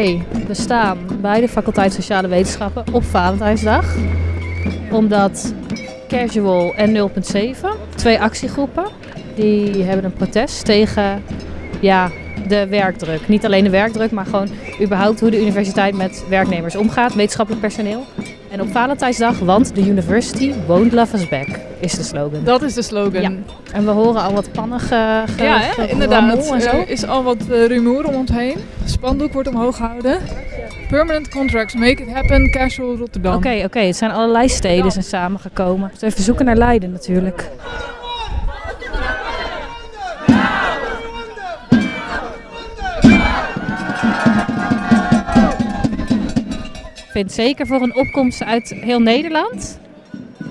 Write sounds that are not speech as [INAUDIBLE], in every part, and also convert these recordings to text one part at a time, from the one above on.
We staan bij de faculteit Sociale Wetenschappen op Valentijnsdag. Omdat Casual en 0.7, twee actiegroepen, die hebben een protest tegen ja, de werkdruk. Niet alleen de werkdruk, maar gewoon überhaupt hoe de universiteit met werknemers omgaat, wetenschappelijk personeel. En op Valentijnsdag, want the university won't love us back, is de slogan. Dat is de slogan. Ja. En we horen al wat pannen ge, ge, Ja, hè, ge- inderdaad. en zo. Er is al wat eh, rumoer om ons heen. Spandoek wordt omhoog gehouden. Permanent contracts, make it happen, casual Rotterdam. Oké, oké. Het zijn allerlei steden zijn samengekomen. Dus even zoeken naar Leiden natuurlijk. Ik vind zeker voor een opkomst uit heel Nederland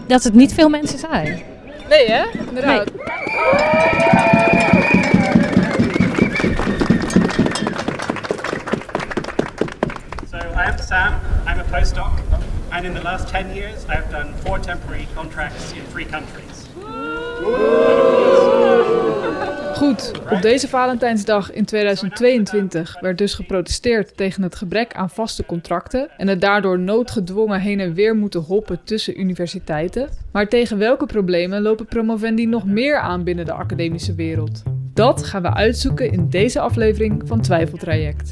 dat het niet veel mensen zijn. Nee, hè? Inderdaad. So I am Sam, I'm a postdoc, and in the last 10 years I've done four temporary contracts in three countries. Goed, op deze Valentijnsdag in 2022 werd dus geprotesteerd tegen het gebrek aan vaste contracten en het daardoor noodgedwongen heen en weer moeten hoppen tussen universiteiten. Maar tegen welke problemen lopen promovendi nog meer aan binnen de academische wereld? Dat gaan we uitzoeken in deze aflevering van Twijfeltraject.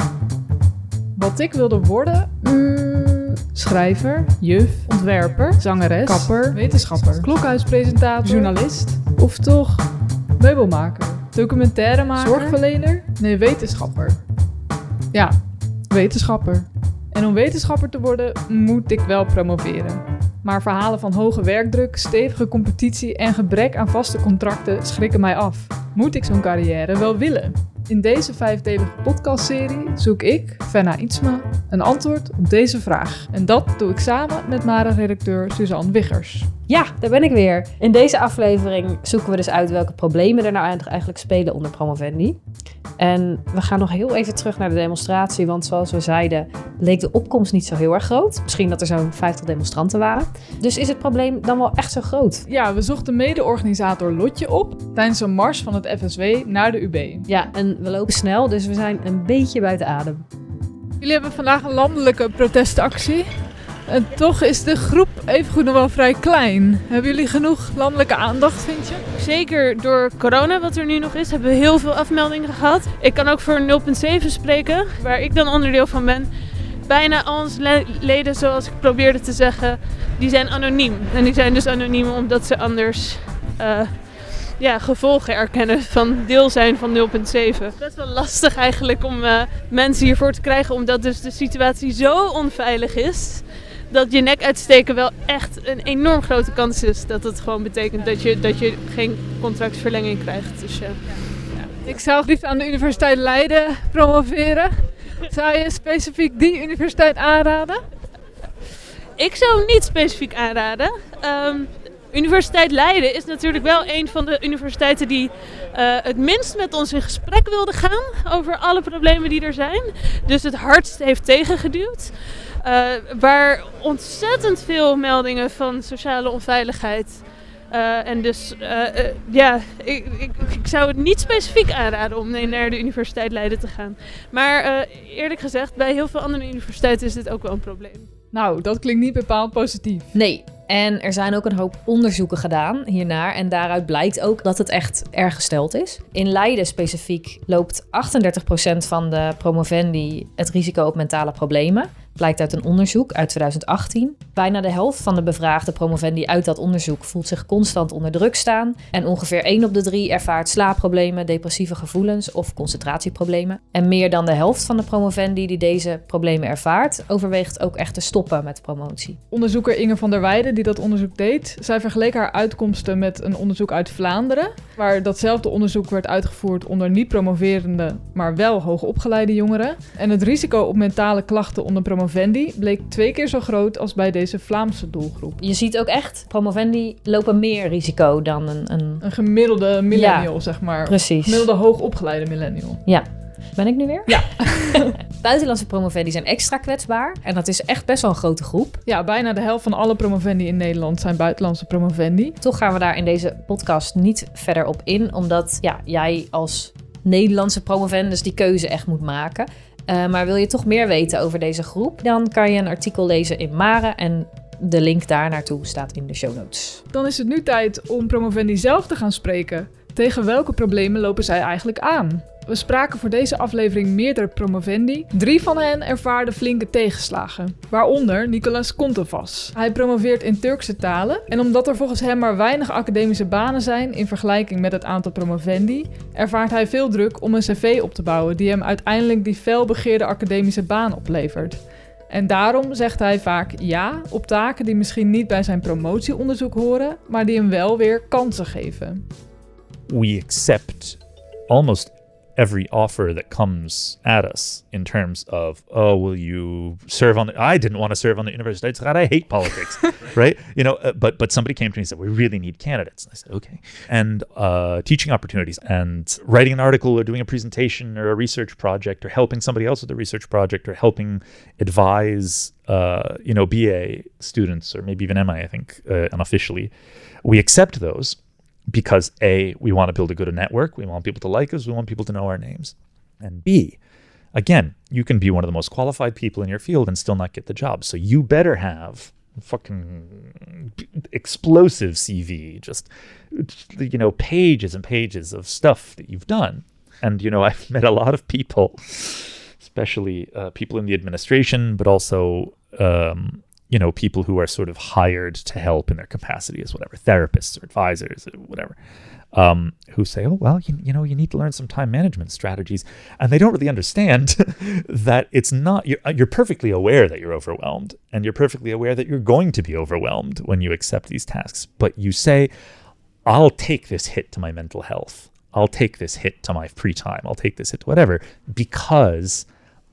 Wat ik wilde worden? Mm, schrijver, juf, ontwerper, zangeres, kapper, wetenschapper, klokhuispresentator, journalist of toch meubelmaker, documentairemaker, zorgverlener? Nee, wetenschapper. Ja, wetenschapper. En om wetenschapper te worden moet ik wel promoveren. Maar verhalen van hoge werkdruk, stevige competitie en gebrek aan vaste contracten schrikken mij af. Moet ik zo'n carrière wel willen? In deze vijfdelige podcastserie zoek ik, Fenna Ietsma, een antwoord op deze vraag. En dat doe ik samen met MARA-redacteur Suzanne Wiggers. Ja, daar ben ik weer. In deze aflevering zoeken we dus uit welke problemen er nou eigenlijk spelen onder promovendi. En we gaan nog heel even terug naar de demonstratie, want zoals we zeiden, leek de opkomst niet zo heel erg groot. Misschien dat er zo'n 50 demonstranten waren. Dus is het probleem dan wel echt zo groot? Ja, we zochten mede-organisator Lotje op tijdens een mars van het FSW naar de UB. Ja, en we lopen snel, dus we zijn een beetje buiten adem. Jullie hebben vandaag een landelijke protestactie. En toch is de groep evengoed nog wel vrij klein. Hebben jullie genoeg landelijke aandacht, vind je? Zeker door corona, wat er nu nog is, hebben we heel veel afmeldingen gehad. Ik kan ook voor 0.7 spreken, waar ik dan onderdeel van ben. Bijna al onze le- leden, zoals ik probeerde te zeggen, die zijn anoniem. En die zijn dus anoniem omdat ze anders eh, ja, gevolgen erkennen van deel zijn van 0.7. Best wel lastig eigenlijk om eh, mensen hiervoor te krijgen, omdat dus de situatie zo onveilig is dat je nek uitsteken wel echt een enorm grote kans is. Dat het gewoon betekent dat je, dat je geen contractverlenging krijgt. Dus ja. Ik zou liefst aan de Universiteit Leiden promoveren. Zou je specifiek die universiteit aanraden? Ik zou hem niet specifiek aanraden. Ehm, Universiteit Leiden is natuurlijk wel een van de universiteiten die eh, het minst met ons in gesprek wilde gaan over alle problemen die er zijn. Dus het hardst heeft tegengeduwd. Eh, waar ontzettend veel meldingen van sociale onveiligheid. eh, en dus ja, ik, ik, ik zou het niet specifiek aanraden om naar de Universiteit Leiden te gaan. Maar eh, eerlijk gezegd, bij heel veel andere universiteiten is dit ook wel een probleem. Nou, dat klinkt niet bepaald positief. Nee. En er zijn ook een hoop onderzoeken gedaan hiernaar. En daaruit blijkt ook dat het echt erg gesteld is. In Leiden specifiek loopt 38% van de promovendi het risico op mentale problemen. Blijkt uit een onderzoek uit 2018. Bijna de helft van de bevraagde promovendi uit dat onderzoek voelt zich constant onder druk staan. En ongeveer 1 op de 3 ervaart slaapproblemen, depressieve gevoelens of concentratieproblemen. En meer dan de helft van de promovendi die deze problemen ervaart, overweegt ook echt te stoppen met promotie. Onderzoeker Inge van der Weijden, die dat onderzoek deed, zij vergeleek haar uitkomsten met een onderzoek uit Vlaanderen, waar datzelfde onderzoek werd uitgevoerd onder niet promoverende, maar wel hoogopgeleide jongeren. En het risico op mentale klachten onder promovendi bleek twee keer zo groot als bij deze Vlaamse doelgroep. Je ziet ook echt, promovendi lopen meer risico dan een... een... Een gemiddelde millennial, zeg maar. Precies. Gemiddelde hoogopgeleide millennial. Ja. Ben ik nu weer? Ja. [LAUGHS] Buitenlandse promovendi zijn extra kwetsbaar. En dat is echt best wel een grote groep. Ja, bijna de helft van alle promovendi in Nederland zijn buitenlandse promovendi. Toch gaan we daar in deze podcast niet verder op in. Omdat ja, jij als Nederlandse promovendus die keuze echt moet maken. Uh, maar wil je toch meer weten over deze groep? Dan kan je een artikel lezen in Mare en de link daar naartoe staat in de show notes. Dan is het nu tijd om Promovendi zelf te gaan spreken. Tegen welke problemen lopen zij eigenlijk aan? We spraken voor deze aflevering meerdere promovendi. Drie van hen ervaarden flinke tegenslagen, waaronder Nicolas Kontevas. Hij promoveert in Turkse talen en omdat er volgens hem maar weinig academische banen zijn in vergelijking met het aantal promovendi, ervaart hij veel druk om een cv op te bouwen die hem uiteindelijk die felbegeerde academische baan oplevert. En daarom zegt hij vaak ja op taken die misschien niet bij zijn promotieonderzoek horen, maar die hem wel weer kansen geven. We accept almost every offer that comes at us in terms of, oh, will you serve on the, I didn't want to serve on the university. God, I hate politics, [LAUGHS] right? You know, uh, but but somebody came to me and said, we really need candidates. And I said, okay. And uh, teaching opportunities and writing an article or doing a presentation or a research project or helping somebody else with a research project or helping advise, uh, you know, BA students or maybe even MI, I think, uh, unofficially. We accept those because A, we want to build a good network. We want people to like us. We want people to know our names. And B, again, you can be one of the most qualified people in your field and still not get the job. So you better have fucking explosive CV, just, you know, pages and pages of stuff that you've done. And, you know, [LAUGHS] I've met a lot of people, especially uh, people in the administration, but also um, you know, people who are sort of hired to help in their capacity as whatever, therapists or advisors or whatever, um, who say, oh, well, you, you know, you need to learn some time management strategies. And they don't really understand [LAUGHS] that it's not, you're, uh, you're perfectly aware that you're overwhelmed and you're perfectly aware that you're going to be overwhelmed when you accept these tasks. But you say, I'll take this hit to my mental health. I'll take this hit to my free time. I'll take this hit to whatever because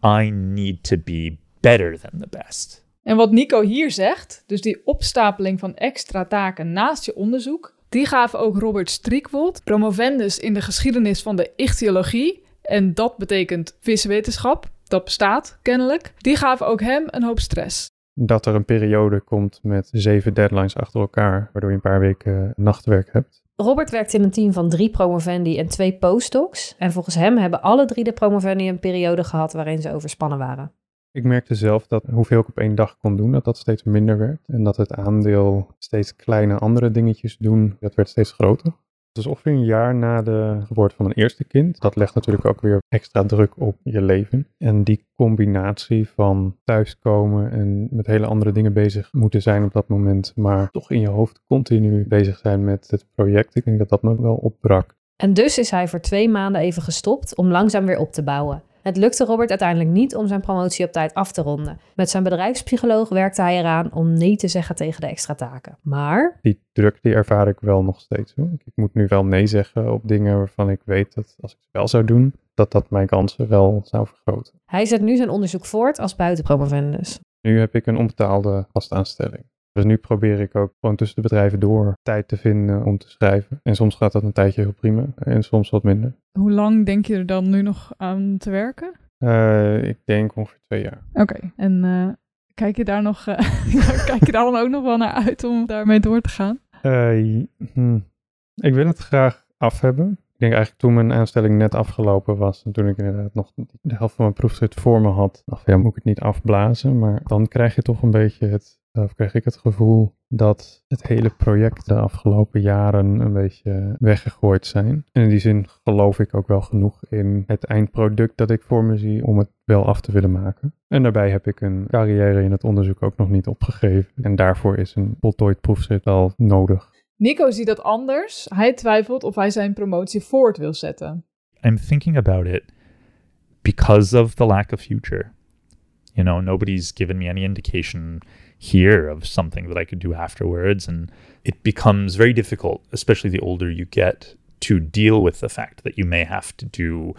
I need to be better than the best. En wat Nico hier zegt, dus die opstapeling van extra taken naast je onderzoek, die gaven ook Robert Striekwold, promovendus in de geschiedenis van de ichthyologie, en dat betekent viswetenschap, dat bestaat kennelijk, die gaven ook hem een hoop stress. Dat er een periode komt met zeven deadlines achter elkaar, waardoor je een paar weken nachtwerk hebt. Robert werkt in een team van drie promovendi en twee postdocs. En volgens hem hebben alle drie de promovendi een periode gehad waarin ze overspannen waren. Ik merkte zelf dat hoeveel ik op één dag kon doen, dat dat steeds minder werd. En dat het aandeel steeds kleine andere dingetjes doen, dat werd steeds groter. Dus ongeveer een jaar na de geboorte van een eerste kind. Dat legt natuurlijk ook weer extra druk op je leven. En die combinatie van thuiskomen en met hele andere dingen bezig moeten zijn op dat moment, maar toch in je hoofd continu bezig zijn met het project. Ik denk dat dat me wel opbrak. En dus is hij voor twee maanden even gestopt om langzaam weer op te bouwen. Het lukte Robert uiteindelijk niet om zijn promotie op tijd af te ronden. Met zijn bedrijfspsycholoog werkte hij eraan om nee te zeggen tegen de extra taken. Maar. Die druk die ervaar ik wel nog steeds. Hoor. Ik moet nu wel nee zeggen op dingen waarvan ik weet dat als ik het wel zou doen, dat dat mijn kansen wel zou vergroten. Hij zet nu zijn onderzoek voort als buitenpromovendus. Nu heb ik een onbetaalde vastaanstelling. Dus nu probeer ik ook gewoon tussen de bedrijven door tijd te vinden om te schrijven. En soms gaat dat een tijdje heel prima en soms wat minder. Hoe lang denk je er dan nu nog aan te werken? Uh, ik denk ongeveer twee jaar. Oké, en uh, kijk, je daar nog, uh, [LAUGHS] kijk je daar dan ook nog wel naar uit om daarmee door te gaan? Hm. Ik wil het graag af hebben. Ik denk eigenlijk toen mijn aanstelling net afgelopen was en toen ik inderdaad nog de helft van mijn proefschrift voor me had, dacht ja, moet ik het niet afblazen, maar dan krijg je toch een beetje het of kreeg ik het gevoel dat het hele project de afgelopen jaren een beetje weggegooid zijn. En in die zin geloof ik ook wel genoeg in het eindproduct dat ik voor me zie om het wel af te willen maken. En daarbij heb ik een carrière in het onderzoek ook nog niet opgegeven. En daarvoor is een voltooid proefschrift wel nodig. Nico ziet dat anders. Hij twijfelt of hij zijn promotie voort wil zetten. I'm thinking about it because of the lack of future. You know, nobody's given me any indication here of something that I could do afterwards. And it becomes very difficult, especially the older you get, to deal with the fact that you may have to do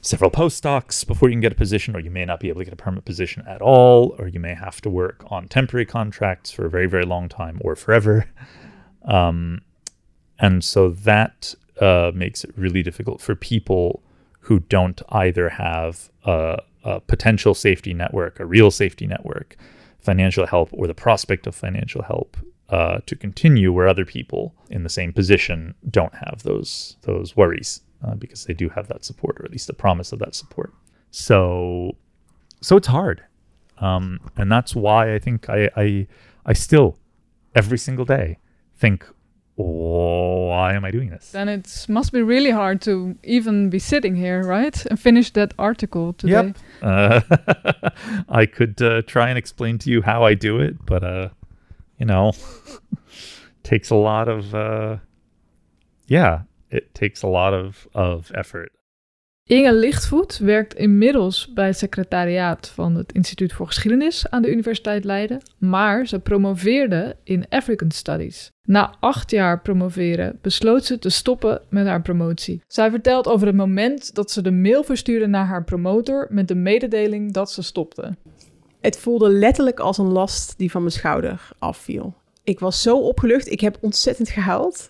several postdocs before you can get a position, or you may not be able to get a permanent position at all, or you may have to work on temporary contracts for a very, very long time or forever. Um, and so that uh, makes it really difficult for people who don't either have a, a potential safety network, a real safety network, financial help or the prospect of financial help uh, to continue where other people in the same position don't have those those worries uh, because they do have that support or at least the promise of that support. So, so it's hard, um, and that's why I think I, I, I still, every single day, think, why am I doing this? Then it must be really hard to even be sitting here, right? And finish that article today. Yep. Uh, [LAUGHS] I could uh, try and explain to you how I do it, but uh, you know, [LAUGHS] takes a lot of uh, yeah, it takes a lot of of effort. Inge Lichtvoet werkt inmiddels bij het secretariaat van het Instituut voor Geschiedenis aan de Universiteit Leiden, maar ze promoveerde in African Studies. Na acht jaar promoveren besloot ze te stoppen met haar promotie. Zij vertelt over het moment dat ze de mail verstuurde naar haar promotor met de mededeling dat ze stopte. Het voelde letterlijk als een last die van mijn schouder afviel. Ik was zo opgelucht. Ik heb ontzettend gehuild.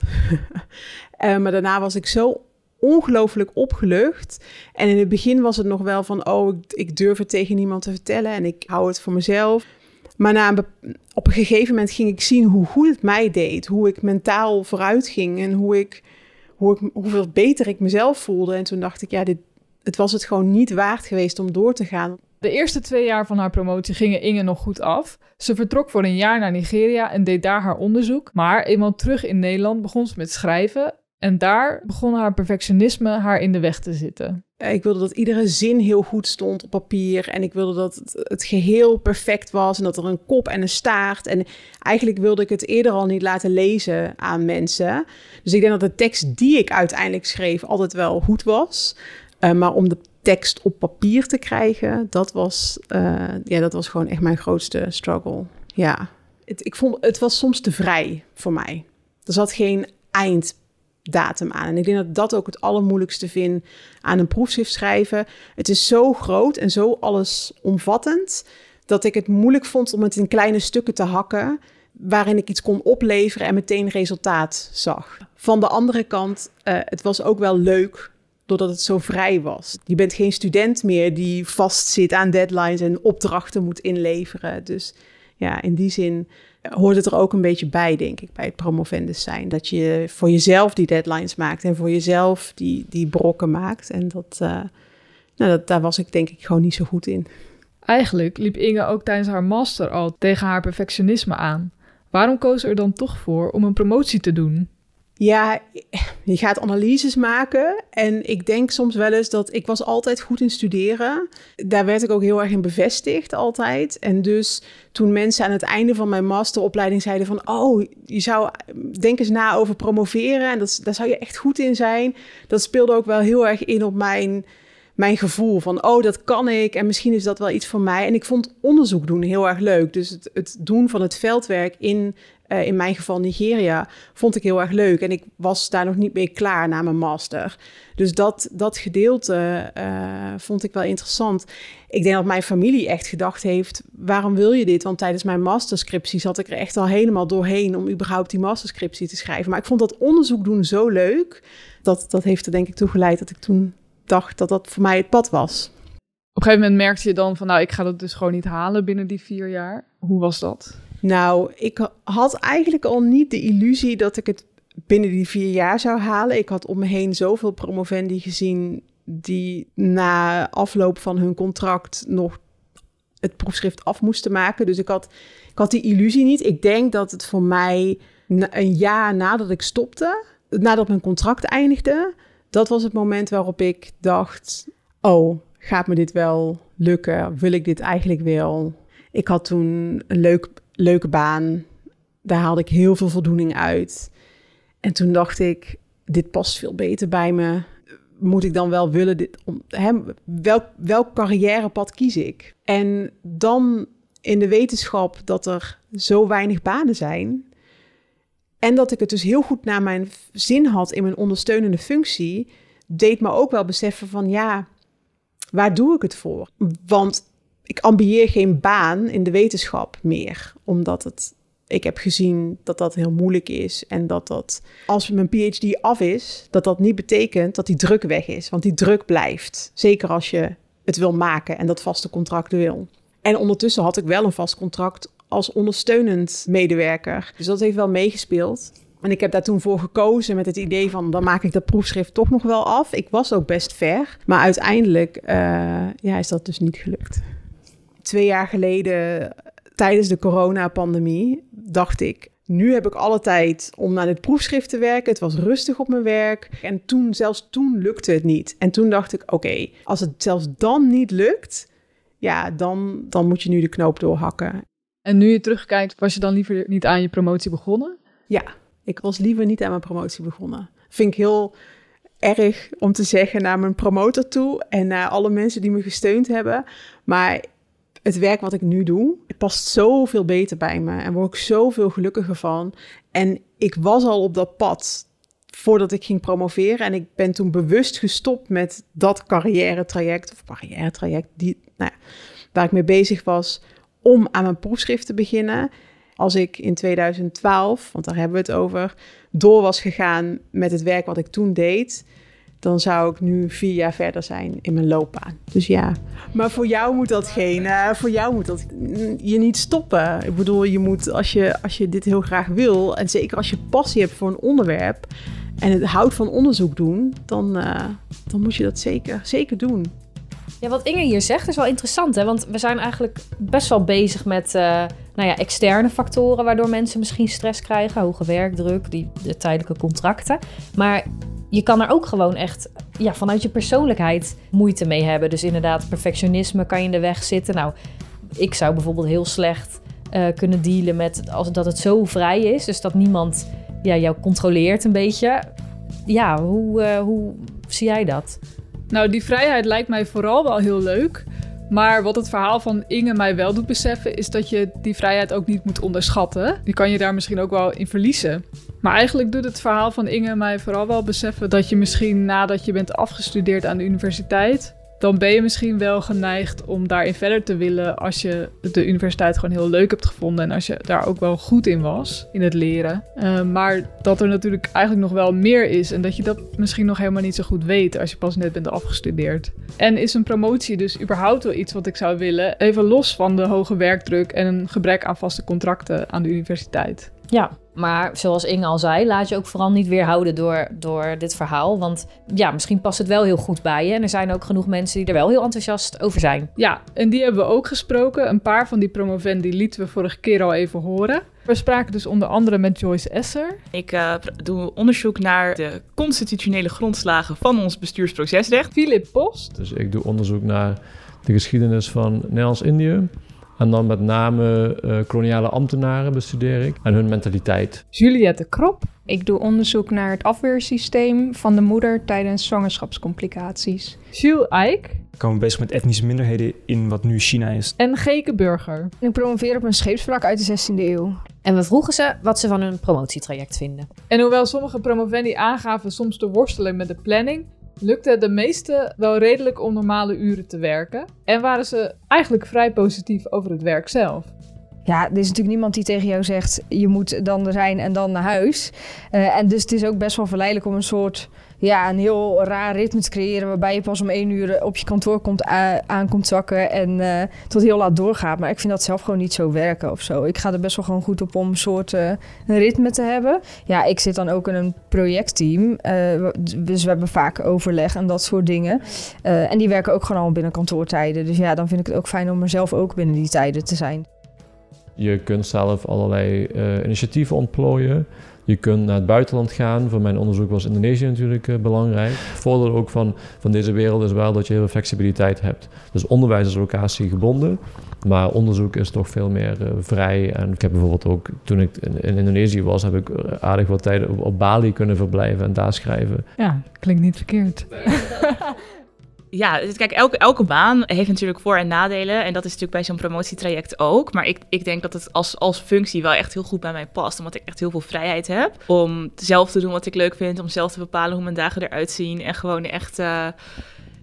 uh, [LAUGHS] maar daarna was ik zo ongelooflijk opgelucht. En in het begin was het nog wel van, oh, ik durf het tegen niemand te vertellen en ik hou het voor mezelf. Maar na een op een gegeven moment ging ik zien hoe goed het mij deed, hoe ik mentaal vooruit ging en hoe ik, hoe ik, hoeveel beter ik mezelf voelde. En toen dacht ik, ja, dit, het was het gewoon niet waard geweest om door te gaan. De eerste twee jaar van haar promotie gingen Inge nog goed af. Ze vertrok voor een jaar naar Nigeria en deed daar haar onderzoek. Maar eenmaal terug in Nederland begon ze met schrijven en daar begon haar perfectionisme haar in de weg te zitten. Ik wilde dat iedere zin heel goed stond op papier. En ik wilde dat het, geheel perfect was. En dat er een kop en een staart. En eigenlijk wilde ik het eerder al niet laten lezen aan mensen. Dus ik denk dat de tekst die ik uiteindelijk schreef altijd wel goed was. Uh, maar om de tekst op papier te krijgen, dat was, uh, ja, dat was gewoon echt mijn grootste struggle. Ja, het, ik vond, het was soms te vrij voor mij. Er zat geen eind datum aan. En ik denk dat dat ook het allermoeilijkste vind aan een proefschrift schrijven. Het is zo groot en zo allesomvattend dat ik het moeilijk vond om het in kleine stukken te hakken waarin ik iets kon opleveren en meteen resultaat zag. Van de andere kant, uh, het was ook wel leuk doordat het zo vrij was. Je bent geen student meer die vastzit aan deadlines en opdrachten moet inleveren. Dus ja, in die zin hoort het er ook een beetje bij, denk ik, bij het promovendus zijn. Dat je voor jezelf die deadlines maakt en voor jezelf die, die brokken maakt. En dat, uh, nou, dat, daar was ik denk ik gewoon niet zo goed in. Eigenlijk liep Inge ook tijdens haar master al tegen haar perfectionisme aan. Waarom koos er dan toch voor om een promotie te doen? Ja, je gaat analyses maken. En ik denk soms wel eens dat ik was altijd goed in studeren. Daar werd ik ook heel erg in bevestigd altijd. En dus toen mensen aan het einde van mijn masteropleiding zeiden van... oh, je zou denk eens na over promoveren en dat, daar zou je echt goed in zijn. Dat speelde ook wel heel erg in op mijn mijn gevoel van, oh, dat kan ik en misschien is dat wel iets voor mij. En ik vond onderzoek doen heel erg leuk. Dus het, het doen van het veldwerk in, uh, in mijn geval Nigeria, vond ik heel erg leuk. En ik was daar nog niet mee klaar na mijn master. Dus dat, dat gedeelte uh, vond ik wel interessant. Ik denk dat mijn familie echt gedacht heeft, waarom wil je dit? Want tijdens mijn masterscriptie zat ik er echt al helemaal doorheen om überhaupt die masterscriptie te schrijven. Maar ik vond dat onderzoek doen zo leuk. Dat, dat heeft er denk ik toe geleid dat ik toen dacht dat dat voor mij het pad was. Op een gegeven moment merkte je dan van, nou, ik ga dat dus gewoon niet halen binnen die vier jaar. Hoe was dat? Nou, ik had eigenlijk al niet de illusie dat ik het binnen die vier jaar zou halen. Ik had om me heen zoveel promovendi gezien die na afloop van hun contract nog het proefschrift af moesten maken. Dus ik had, ik had die illusie niet. Ik denk dat het voor mij een jaar nadat ik stopte, nadat mijn contract eindigde, dat was het moment waarop ik dacht: Oh, gaat me dit wel lukken? Wil ik dit eigenlijk wel? Ik had toen een leuk, leuke baan. Daar haalde ik heel veel voldoening uit. En toen dacht ik: Dit past veel beter bij me. Moet ik dan wel willen dit? Hè, welk, welk carrièrepad kies ik? En dan in de wetenschap dat er zo weinig banen zijn, en dat ik het dus heel goed naar mijn zin had in mijn ondersteunende functie, deed me ook wel beseffen van ja, waar doe ik het voor? Want ik ambieer geen baan in de wetenschap meer, omdat het, ik heb gezien dat dat heel moeilijk is en dat dat als mijn PhD af is, dat dat niet betekent dat die druk weg is, want die druk blijft. Zeker als je het wil maken en dat vaste contract wil. En ondertussen had ik wel een vast contract als ondersteunend medewerker. Dus dat heeft wel meegespeeld. En ik heb daar toen voor gekozen met het idee van... dan maak ik dat proefschrift toch nog wel af. Ik was ook best ver. Maar uiteindelijk uh, ja, is dat dus niet gelukt. Twee jaar geleden, tijdens de coronapandemie, dacht ik... Nu heb ik alle tijd om naar het proefschrift te werken. Het was rustig op mijn werk. En toen, zelfs toen lukte het niet. En toen dacht ik, oké, als het zelfs dan niet lukt... ja, dan, dan moet je nu de knoop doorhakken. En nu je terugkijkt, was je dan liever niet aan je promotie begonnen? Ja, ik was liever niet aan mijn promotie begonnen. Vind ik heel erg om te zeggen naar mijn promotor toe en naar alle mensen die me gesteund hebben. Maar het werk wat ik nu doe, het past zoveel beter bij me en word ik zoveel gelukkiger van. En ik was al op dat pad voordat ik ging promoveren en ik ben toen bewust gestopt met dat carrière traject of carrière traject die, nou ja, waar ik mee bezig was om aan mijn proefschrift te beginnen. Als ik in 2012, want daar hebben we het over, door was gegaan met het werk wat ik toen deed, dan zou ik nu vier jaar verder zijn in mijn loopbaan. Dus ja, maar voor jou moet dat geen, uh, voor jou moet dat je niet stoppen. Ik bedoel, je moet als je, als je dit heel graag wil, en zeker als je passie hebt voor een onderwerp en het houdt van onderzoek doen, dan, uh, dan moet je dat zeker, zeker doen. Ja, wat Inge hier zegt is wel interessant, hè? want we zijn eigenlijk best wel bezig met uh, nou ja, externe factoren waardoor mensen misschien stress krijgen, hoge werkdruk, die, de tijdelijke contracten. Maar je kan er ook gewoon echt ja, vanuit je persoonlijkheid moeite mee hebben. Dus inderdaad, perfectionisme kan je in de weg zitten. Nou, ik zou bijvoorbeeld heel slecht uh, kunnen dealen met als, dat het zo vrij is, dus dat niemand ja, jou controleert een beetje. Ja, hoe, uh, hoe zie jij dat? Nou, die vrijheid lijkt mij vooral wel heel leuk. Maar wat het verhaal van Inge mij wel doet beseffen, is dat je die vrijheid ook niet moet onderschatten. Die kan je daar misschien ook wel in verliezen. Maar eigenlijk doet het verhaal van Inge mij vooral wel beseffen dat je misschien nadat je bent afgestudeerd aan de universiteit, dan ben je misschien wel geneigd om daarin verder te willen als je de universiteit gewoon heel leuk hebt gevonden en als je daar ook wel goed in was, in het leren. Uh, maar dat er natuurlijk eigenlijk nog wel meer is en dat je dat misschien nog helemaal niet zo goed weet als je pas net bent afgestudeerd. En is een promotie dus überhaupt wel iets wat ik zou willen, even los van de hoge werkdruk en een gebrek aan vaste contracten aan de universiteit? Ja, maar zoals Inge al zei, laat je ook vooral niet weerhouden door, door dit verhaal. Want ja, misschien past het wel heel goed bij je. En er zijn ook genoeg mensen die er wel heel enthousiast over zijn. Ja, en die hebben we ook gesproken. Een paar van die promovendi lieten we vorige keer al even horen. We spraken dus onder andere met Joyce Esser. Ik uh, doe onderzoek naar de constitutionele grondslagen van ons bestuursprocesrecht. Philip Post. Dus ik doe onderzoek naar de geschiedenis van Nederlands-Indië. En dan met name uh, koloniale ambtenaren bestudeer ik en hun mentaliteit. Juliette Krop. Ik doe onderzoek naar het afweersysteem van de moeder tijdens zwangerschapscomplicaties. Jules Eijk. Ik komen bezig met etnische minderheden in wat nu China is. En Geke Burger. Ik promoveer op een scheepswrak uit de 16e eeuw. En we vroegen ze wat ze van hun promotietraject vinden. En hoewel sommige promovendi aangaven soms te worstelen met de planning, lukte de meeste wel redelijk om normale uren te werken. En waren ze eigenlijk vrij positief over het werk zelf. Ja, er is natuurlijk niemand die tegen jou zegt: je moet dan er zijn en dan naar huis. Uh, en dus het is ook best wel verleidelijk om een soort ja, een heel raar ritme te creëren. Waarbij je pas om één uur op je kantoor komt, aan komt zakken en uh, tot heel laat doorgaat. Maar ik vind dat zelf gewoon niet zo werken of zo. Ik ga er best wel gewoon goed op om een soort een ritme te hebben. Ja, ik zit dan ook in een projectteam. Dus we hebben vaak overleg en dat soort dingen. en die werken ook gewoon al binnen kantoortijden. Dus ja, dan vind ik het ook fijn om er zelf ook binnen die tijden te zijn. Je kunt zelf allerlei initiatieven ontplooien. Je kunt naar het buitenland gaan. Voor mijn onderzoek was Indonesië natuurlijk uh, belangrijk. Het voordeel ook van, van deze wereld is wel dat je heel veel flexibiliteit hebt. Dus onderwijs is locatiegebonden. Maar onderzoek is toch veel meer uh, vrij. En ik heb bijvoorbeeld ook, toen ik in, in Indonesië was, heb ik aardig wat tijd op, op, Bali kunnen verblijven en daar schrijven. Ja, klinkt niet verkeerd. [LAUGHS] ja, kijk, elke, elke baan heeft natuurlijk voor- en nadelen. En dat is natuurlijk bij zo'n promotietraject ook. Maar ik, ik denk dat het als, als functie wel echt heel goed bij mij past. Omdat ik echt heel veel vrijheid heb om zelf te doen wat ik leuk vind. Om zelf te bepalen hoe mijn dagen eruit zien. En gewoon echt... Uh,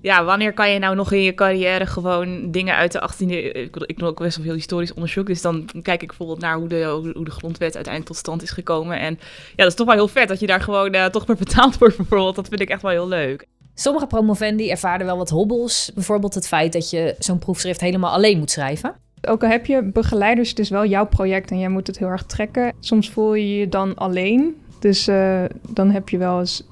ja, wanneer kan je nou nog in je carrière gewoon dingen uit de 18e Ik, ik doe ook best wel veel historisch onderzoek. Dus dan kijk ik bijvoorbeeld naar hoe de, hoe de grondwet uiteindelijk tot stand is gekomen. En ja, dat is toch wel heel vet dat je daar gewoon uh, toch meer betaald wordt bijvoorbeeld. Dat vind ik echt wel heel leuk. Sommige promovendi ervaren wel wat hobbels. Bijvoorbeeld het feit dat je zo'n proefschrift helemaal alleen moet schrijven. Ook al heb je begeleiders, het is wel jouw project en jij moet het heel erg trekken. Soms voel je je dan alleen Dus eh, dan heb je wel eens,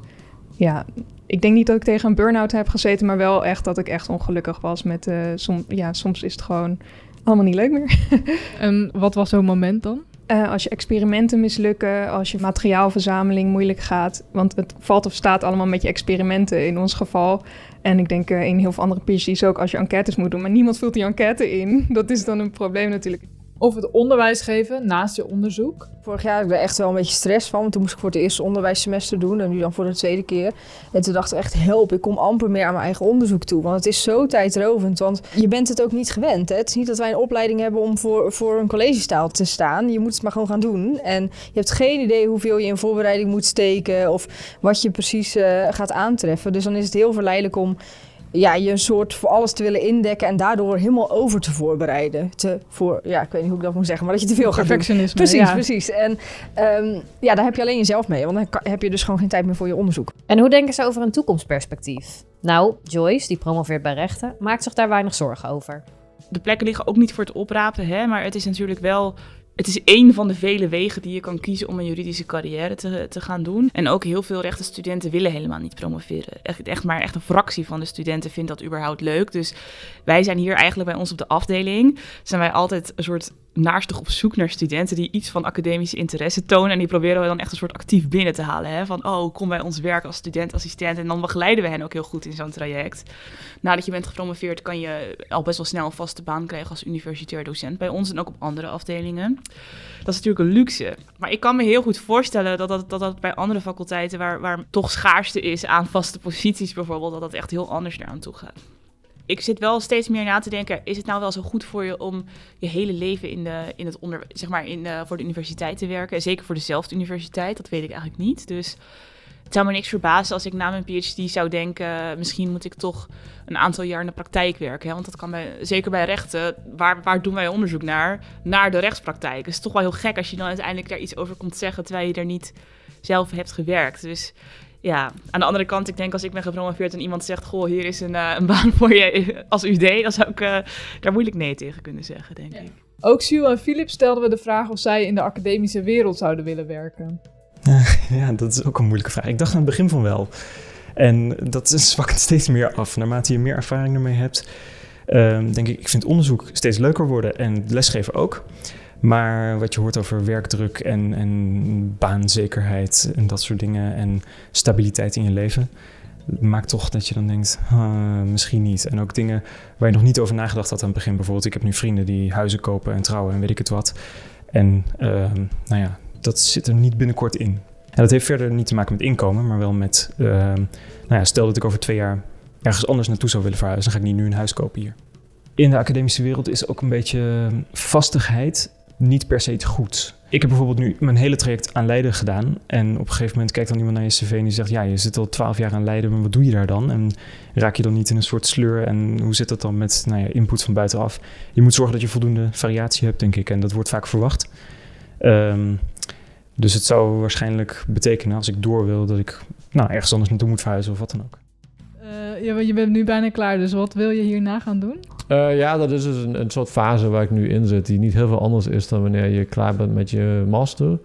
ja, ik denk niet dat ik tegen een burn-out heb gezeten, maar wel echt dat ik echt ongelukkig was met, eh som, ja, soms is het gewoon allemaal niet leuk meer. [LAUGHS] En wat was zo'n moment dan? Eh, als je experimenten mislukken, als je materiaalverzameling moeilijk gaat. Want het valt of staat allemaal met je experimenten in ons geval. En ik denk eh, in heel veel andere PhD's ook als je enquêtes moet doen. Maar niemand vult die enquête in. [LAUGHS] Dat is dan een probleem natuurlijk. Of het onderwijs geven naast je onderzoek. Vorig jaar had ik er echt wel een beetje stress van. Want toen moest ik voor het eerste onderwijssemester doen. En nu dan voor de tweede keer. En toen dacht ik echt, help, ik kom amper meer aan mijn eigen onderzoek toe. Want het is zo tijdrovend. Want je bent het ook niet gewend. Hè? Het is niet dat wij een opleiding hebben om voor, voor een collegestaal te staan. Je moet het maar gewoon gaan doen. En je hebt geen idee hoeveel je in voorbereiding moet steken. Of wat je precies eh, gaat aantreffen. Dus dan is het heel verleidelijk om ja, je een soort voor alles te willen indekken en daardoor helemaal over te voorbereiden. Te, voor, ja, ik weet niet hoe ik dat moet zeggen, maar dat je te veel gaat doen. Perfectionisme, Precies, ja. precies. En ehm, ja, daar heb je alleen jezelf mee, want dan heb je dus gewoon geen tijd meer voor je onderzoek. En hoe denken ze over een toekomstperspectief? Nou, Joyce, die promoveert bij rechten, maakt zich daar weinig zorgen over. de plekken liggen ook niet voor het oprapen, hè, maar het is natuurlijk wel. Het is één van de vele wegen die je kan kiezen om een juridische carrière te, te gaan doen. En ook heel veel rechtenstudenten willen helemaal niet promoveren. Echt, echt maar echt een fractie van de studenten vindt dat überhaupt leuk. Dus wij zijn hier eigenlijk bij ons op de afdeling. Zijn wij altijd een soort naarstig op zoek naar studenten die iets van academische interesse tonen. En die proberen we dan echt een soort actief binnen te halen. Hè? Van, oh, kom bij ons werken als student-assistent. En dan begeleiden we hen ook heel goed in zo'n traject. Nadat je bent gepromoveerd kan je al best wel snel een vaste baan krijgen als universitair docent bij ons en ook op andere afdelingen. Dat is natuurlijk een luxe. Maar ik kan me heel goed voorstellen dat dat, dat, dat bij andere faculteiten, waar, waar toch schaarste is aan vaste posities bijvoorbeeld, dat dat echt heel anders eraan toe gaat. Ik zit wel steeds meer na te denken: is het nou wel zo goed voor je om je hele leven in, de, in het onder, zeg maar in, de- voor de universiteit te werken? Zeker voor dezelfde universiteit, dat weet ik eigenlijk niet. Dus het zou me niks verbazen als ik na mijn PhD zou denken: misschien moet ik toch een aantal jaar in de praktijk werken. Hè? Want dat kan bij, zeker bij rechten, waar, waar doen wij onderzoek naar? Naar de rechtspraktijk. Het is toch wel heel gek als je dan uiteindelijk daar iets over komt zeggen terwijl je er niet zelf hebt gewerkt. Dus ja, aan de andere kant, ik denk als ik ben gepromoveerd en iemand zegt: Goh, hier is een, eh, een baan voor je [LAUGHS] als UD, dan zou ik eh, daar moeilijk nee tegen kunnen zeggen, denk ik. Ook Sue en Philip stelden we de vraag of zij in de academische wereld zouden willen werken. [LAUGHS] Ja, dat is ook een moeilijke vraag. Ik dacht aan het begin van wel. En dat [LAUGHS] zwakt steeds meer af. Naarmate je meer ervaring ermee hebt, ehm, denk ik, ik vind onderzoek steeds leuker worden en lesgeven ook. Maar wat je hoort over werkdruk en, en baanzekerheid en dat soort dingen en stabiliteit in je leven, maakt toch dat je dan denkt, "Ah, misschien niet. En ook dingen waar je nog niet over nagedacht had aan het begin. Bijvoorbeeld, ik heb nu vrienden die huizen kopen en trouwen en weet ik het wat. En ehm, nou ja, dat zit er niet binnenkort in. En dat heeft verder niet te maken met inkomen, maar wel met, ehm, nou ja, stel dat ik over twee jaar ergens anders naartoe zou willen verhuizen, dan ga ik niet nu een huis kopen hier. In de academische wereld is ook een beetje vastigheid niet per se goed. Ik heb bijvoorbeeld nu mijn hele traject aan Leiden gedaan. En op een gegeven moment kijkt dan iemand naar je cv en die zegt... ja, je zit al twaalf jaar aan Leiden, maar wat doe je daar dan? En raak je dan niet in een soort sleur? En hoe zit dat dan met nou ja, input van buitenaf? Je moet zorgen dat je voldoende variatie hebt, denk ik. En dat wordt vaak verwacht. Ehm, dus het zou waarschijnlijk betekenen, als ik door wil... dat ik nou, ergens anders naartoe moet verhuizen of wat dan ook. Eh, ja, want je bent nu bijna klaar, dus wat wil je hierna gaan doen? Eh, ja, dat is dus een, een soort fase waar ik nu in zit, die niet heel veel anders is dan wanneer je klaar bent met je master.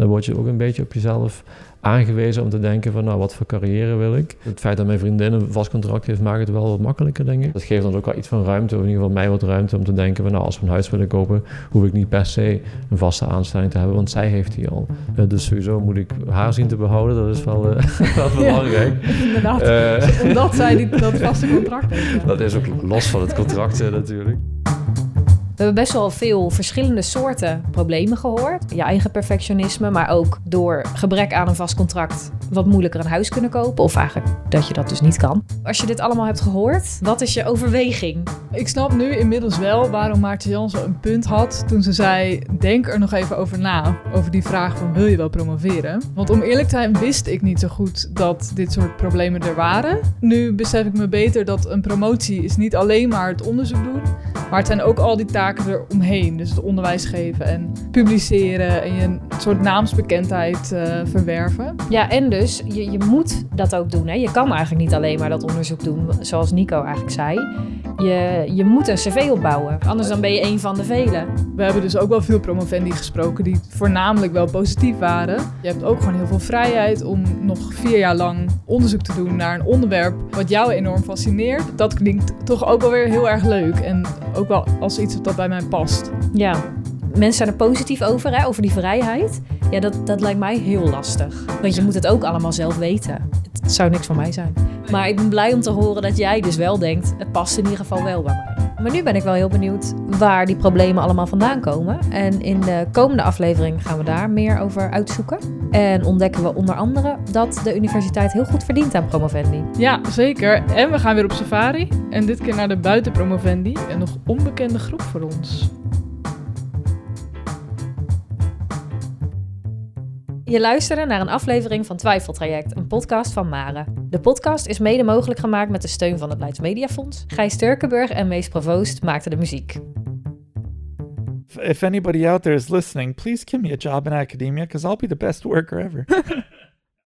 Dan word je ook een beetje op jezelf aangewezen om te denken van, nou, wat voor carrière wil ik? Het feit dat mijn vriendin een vast contract heeft, maakt het wel wat makkelijker, denk ik. Dat geeft ons ook wel iets van ruimte, of in ieder geval mij wat ruimte om te denken van, nou, als we een huis willen kopen, hoef ik niet per se een vaste aanstelling te hebben, want zij heeft die al. Eh, dus sowieso moet ik haar zien te behouden, dat is wel, eh, [LAUGHS] wel belangrijk. inderdaad. Eh, Omdat zij die, dat vaste contract heeft. ja. [LAUGHS] Dat is ook los van het contract natuurlijk. We hebben best wel veel verschillende soorten problemen gehoord. Je eigen perfectionisme, maar ook door gebrek aan een vast contract wat moeilijker een huis kunnen kopen. Of eigenlijk dat je dat dus niet kan. Als je dit allemaal hebt gehoord, wat is je overweging? Ik snap nu inmiddels wel waarom Maartje Jansen een punt had toen ze zei: Denk er nog even over na. Over die vraag van wil je wel promoveren? Want om eerlijk te zijn wist ik niet zo goed dat dit soort problemen er waren. Nu besef ik me beter dat een promotie is niet alleen maar het onderzoek doen. Maar het zijn ook al die taken eromheen. Dus het onderwijs geven en publiceren en je een soort naamsbekendheid eh, verwerven. Ja, en dus je, je moet dat ook doen. Hè? Je kan eigenlijk niet alleen maar dat onderzoek doen, zoals Nico eigenlijk zei. Je, je moet een cv opbouwen, anders dan ben je een van de velen. We hebben dus ook wel veel promovendi gesproken die voornamelijk wel positief waren. Je hebt ook gewoon heel veel vrijheid om nog vier jaar lang onderzoek te doen naar een onderwerp wat jou enorm fascineert. Dat klinkt toch ook wel weer heel erg leuk en ook wel als iets bij mij past. Ja, mensen zijn er positief over, hè, over die vrijheid. Ja, dat, dat lijkt mij heel lastig. Want je moet het ook allemaal zelf weten. Het zou niks voor mij zijn. Maar ik ben blij om te horen dat jij dus wel denkt, het past in ieder geval wel bij mij. Maar nu ben ik wel heel benieuwd waar die problemen allemaal vandaan komen. En in de komende aflevering gaan we daar meer over uitzoeken. En ontdekken we onder andere dat de universiteit heel goed verdient aan promovendi. Ja, zeker. En we gaan weer op safari. En dit keer naar de buitenpromovendi. Een nog onbekende groep voor ons. Je luisterde naar een aflevering van Twijfeltraject, een podcast van Mare. De podcast is mede mogelijk gemaakt met de steun van het Leids Mediafonds. Gijs Turkenburg en Mees Provoost maakten de muziek. If anybody out there is listening, please give me a job in academia because I'll be the best worker ever. [LAUGHS]